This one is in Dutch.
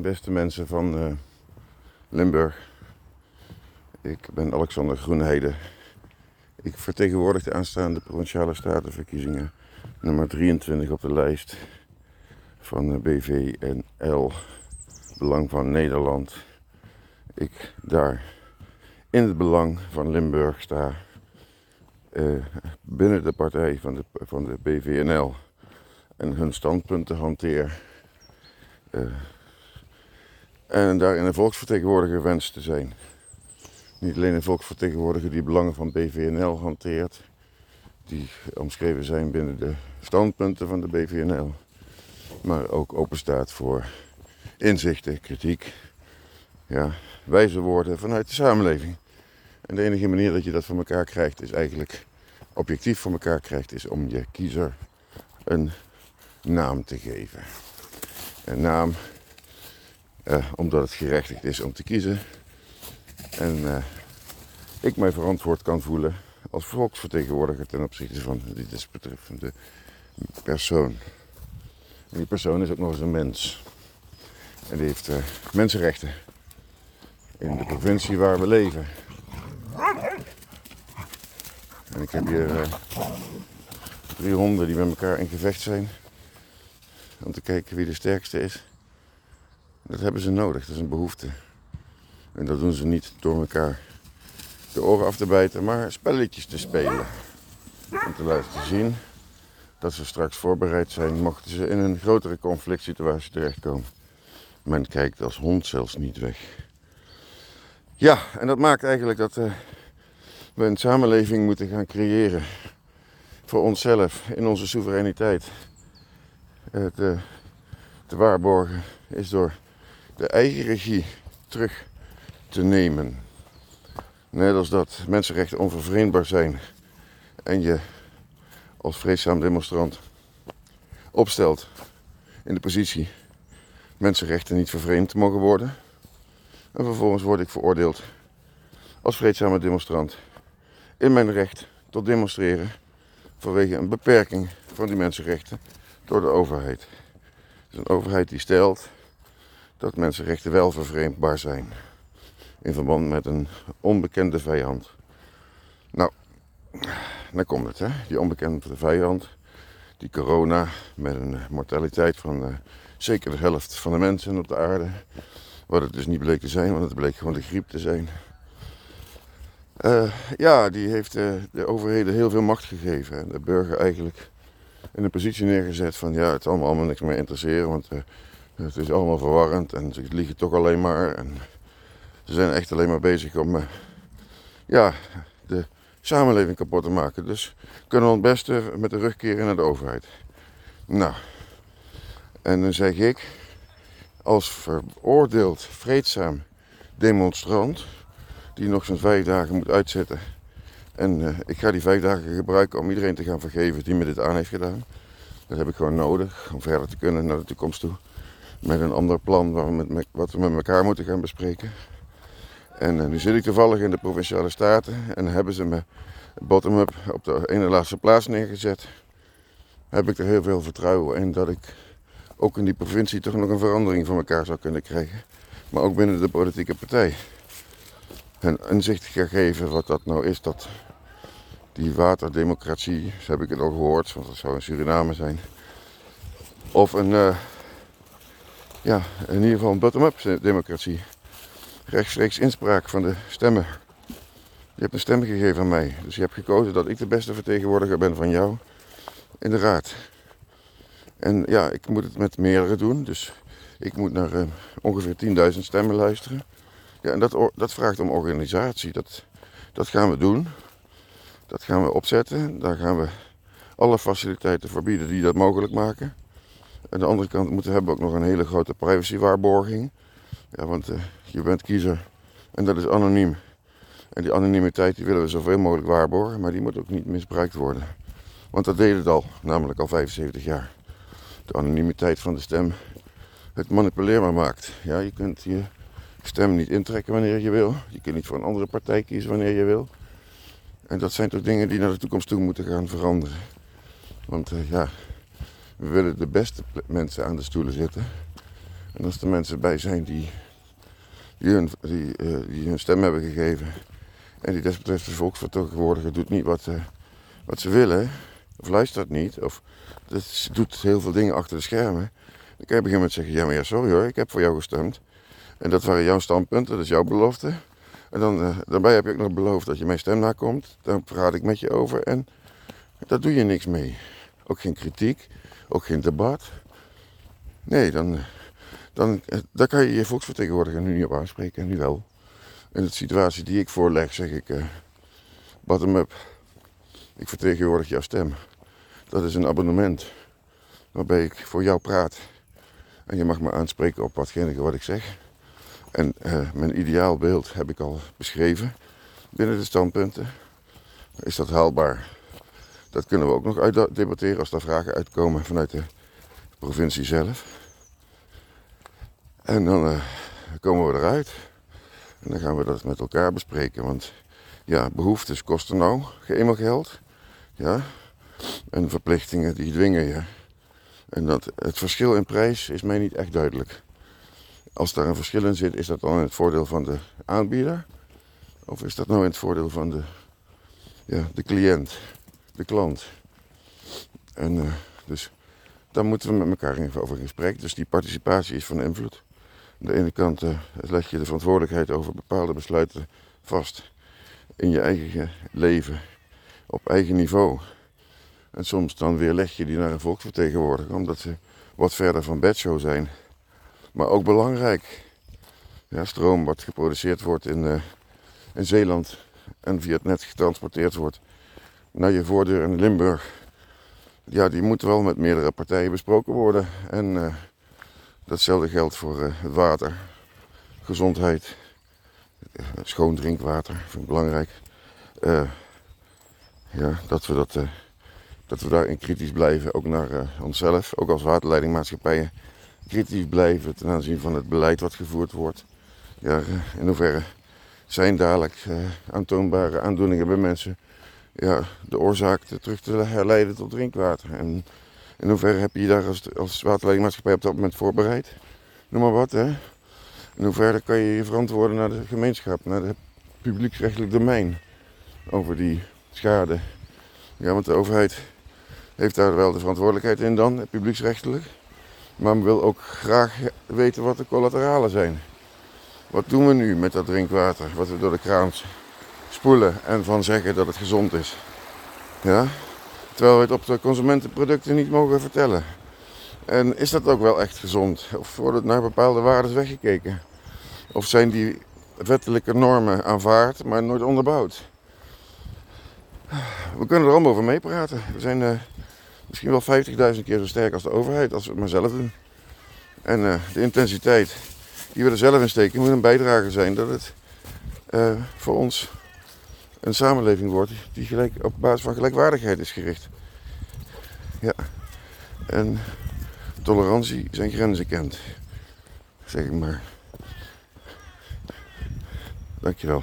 beste mensen van uh, Limburg. Ik ben Alexander Groenheide. Ik vertegenwoordig de aanstaande provinciale statenverkiezingen nummer 23 op de lijst van BVNL, Belang van Nederland. Ik daar in het belang van Limburg sta, uh, binnen de partij van de, van de BVNL en hun standpunten hanteer. Uh, en daarin een volksvertegenwoordiger wenst te zijn. Niet alleen een volksvertegenwoordiger die belangen van BVNL hanteert, die omschreven zijn binnen de standpunten van de BVNL, maar ook openstaat voor inzichten, kritiek, ja, wijze woorden vanuit de samenleving. En de enige manier dat je dat voor elkaar krijgt, is eigenlijk objectief voor elkaar krijgt, is om je kiezer een naam te geven. Een naam uh, omdat het gerechtigd is om te kiezen. En uh, ik mij verantwoord kan voelen als volksvertegenwoordiger ten opzichte van die desbetreffende persoon. En die persoon is ook nog eens een mens. En die heeft uh, mensenrechten in de provincie waar we leven. En ik heb hier drie honden die met elkaar in gevecht zijn. Om te kijken wie de sterkste is. Dat hebben ze nodig, dat is een behoefte. En dat doen ze niet door elkaar de oren af te bijten, maar spelletjes te spelen. Om te laten zien dat ze straks voorbereid zijn mochten ze in een grotere conflict situatie terechtkomen. Men kijkt als hond zelfs niet weg. Ja, en dat maakt eigenlijk dat uh, we een samenleving moeten gaan creëren voor onszelf, in onze soevereiniteit. Het uh, te waarborgen is door de eigen regie terug te nemen. Net als dat mensenrechten onvervreemdbaar zijn en je als vreedzaam demonstrant opstelt in de positie mensenrechten niet vervreemd mogen worden. En vervolgens word ik veroordeeld als vreedzame demonstrant in mijn recht tot demonstreren vanwege een beperking van die mensenrechten door de overheid. Is een overheid die stelt dat mensenrechten wel vervreemdbaar zijn. In verband met een onbekende vijand. Nou, dan komt het, hè? Die onbekende vijand, die corona, met een mortaliteit van uh, zeker de helft van de mensen op de aarde. Wat het dus niet bleek te zijn, want het bleek gewoon de griep te zijn. Uh, ja, die heeft uh, de overheden heel veel macht gegeven. En de burger eigenlijk in een positie neergezet van ja, het me allemaal niks meer interesseren. Want het is allemaal verwarrend en ze liegen toch alleen maar. En ze zijn echt alleen maar bezig om uh, ja, de samenleving kapot te maken. Dus kunnen we het beste met de rug keren naar de overheid. Nou, en dan zeg ik, als veroordeeld vreedzaam demonstrant, die nog zo'n vijf dagen moet uitzetten. En uh, ik ga die vijf dagen gebruiken om iedereen te gaan vergeven die me dit aan heeft gedaan. Dat heb ik gewoon nodig om verder te kunnen naar de toekomst toe met een ander plan waar we met, wat we met elkaar moeten gaan bespreken. En uh, nu zit ik toevallig in de Provinciale Staten en hebben ze me bottom-up op de ene laatste plaats neergezet. Heb ik er heel veel vertrouwen in dat ik ook in die provincie toch nog een verandering voor elkaar zou kunnen krijgen. Maar ook binnen de politieke partij. En inzicht ga geven wat dat nou is, dat die waterdemocratie, zo heb ik het al gehoord, want dat zou in Suriname zijn. Of een, uh, ja, in ieder geval een bottom-up democratie. Rechtstreeks inspraak van de stemmen. Je hebt een stem gegeven aan mij. Dus je hebt gekozen dat ik de beste vertegenwoordiger ben van jou in de raad. En ja, ik moet het met meerdere doen. Dus ik moet naar uh, ongeveer 10.000 stemmen luisteren. Ja, en dat, dat vraagt om organisatie. Dat, dat gaan we doen. Dat gaan we opzetten. Daar gaan we alle faciliteiten verbieden die dat mogelijk maken. Aan de andere kant moeten we ook nog een hele grote privacywaarborging. Ja, want uh, je bent kiezer en dat is anoniem. En die anonimiteit die willen we zoveel mogelijk waarborgen, maar die moet ook niet misbruikt worden. Want dat deed het al, namelijk al 75 jaar. De anonimiteit van de stem het manipuleerbaar maakt. Ja, je kunt je stem niet intrekken wanneer je wil. Je kunt niet voor een andere partij kiezen wanneer je wil. En dat zijn toch dingen die naar de toekomst toe moeten gaan veranderen. Want uh, ja, we willen de beste mensen aan de stoelen zitten. En als er mensen bij zijn die, hun, eh, die hun stem hebben gegeven en die desbetreffende volksvertegenwoordiger doet niet wat, eh, wat ze willen, of luistert niet, of dat doet heel veel dingen achter de schermen, dan kan je beginnen met zeggen, ja maar ja, sorry hoor, ik heb voor jou gestemd. En dat waren jouw standpunten, dat is jouw belofte. En dan, eh, daarbij heb je ook nog beloofd dat je mijn stem nakomt. Dan praat ik met je over en daar doe je niks mee. Ook geen kritiek, ook geen debat. Nee, dan, dan, eh, daar kan je je volksvertegenwoordiger nu niet op aanspreken, nu wel. In de situatie die ik voorleg, zeg ik, uh, bottom-up. Ik vertegenwoordig jouw stem. Dat is een abonnement waarbij ik voor jou praat. En je mag me aanspreken op watgene wat ik zeg. En uh, mijn ideaalbeeld heb ik al beschreven binnen de standpunten. Is dat haalbaar? Dat kunnen we ook nog uitdebatteren als daar vragen uitkomen vanuit de provincie zelf. En dan uh, komen we eruit. En dan gaan we dat met elkaar bespreken. Want ja, behoeftes kosten nou eenmaal geld. Ja. En verplichtingen die dwingen je. En dat, het verschil in prijs is mij niet echt duidelijk. Als daar een verschil in zit, is dat dan in het voordeel van de aanbieder? Of is dat nou in het voordeel van de, ja, de cliënt, klant? En uh, dus daar moeten we met elkaar even over in gesprek. Dus die participatie is van invloed. Aan de ene kant uh, leg je de verantwoordelijkheid over bepaalde besluiten vast in je eigen leven, op eigen niveau. En soms dan weer leg je die naar een volksvertegenwoordiger, omdat ze wat verder van bedshow zijn. Maar ook belangrijk. Ja, stroom wat geproduceerd wordt in, uh, in Zeeland en via het net getransporteerd wordt naar je voordeur in Limburg. Ja, die moet wel met meerdere partijen besproken worden. En uh, datzelfde geldt voor het water, gezondheid, schoon drinkwater, vind ik belangrijk. ja, dat we, dat, dat we daarin kritisch blijven, ook naar onszelf, ook als waterleidingmaatschappijen kritisch blijven ten aanzien van het beleid wat gevoerd wordt. Ja, in hoeverre zijn dadelijk aantoonbare aandoeningen bij mensen ja, de oorzaak terug te herleiden tot drinkwater. En in hoeverre heb je je daar als, als waterleidingmaatschappij op dat moment voorbereid? Noem maar wat, hè. In hoeverre kan je je verantwoorden naar de gemeenschap, naar het publieksrechtelijk domein over die schade. Ja, want de overheid heeft daar wel de verantwoordelijkheid in dan, publieksrechtelijk. Maar wil ook graag weten wat de collateralen zijn. Wat doen we nu met dat drinkwater wat we door de kraan spoelen en van zeggen dat het gezond is? Ja? Terwijl we het op de consumentenproducten niet mogen vertellen. En is dat ook wel echt gezond? Of wordt het naar bepaalde waarden weggekeken? Of zijn die wettelijke normen aanvaard, maar nooit onderbouwd? We kunnen er allemaal over meepraten. We zijn uh, misschien wel 50.000 keer zo sterk als de overheid, als we het maar zelf doen. En uh, de intensiteit die we er zelf in steken moet een bijdrage zijn dat het uh, voor ons een samenleving wordt die gelijk, op basis van gelijkwaardigheid is gericht. Ja. En tolerantie zijn grenzen kent. Zeg ik maar. Dankjewel.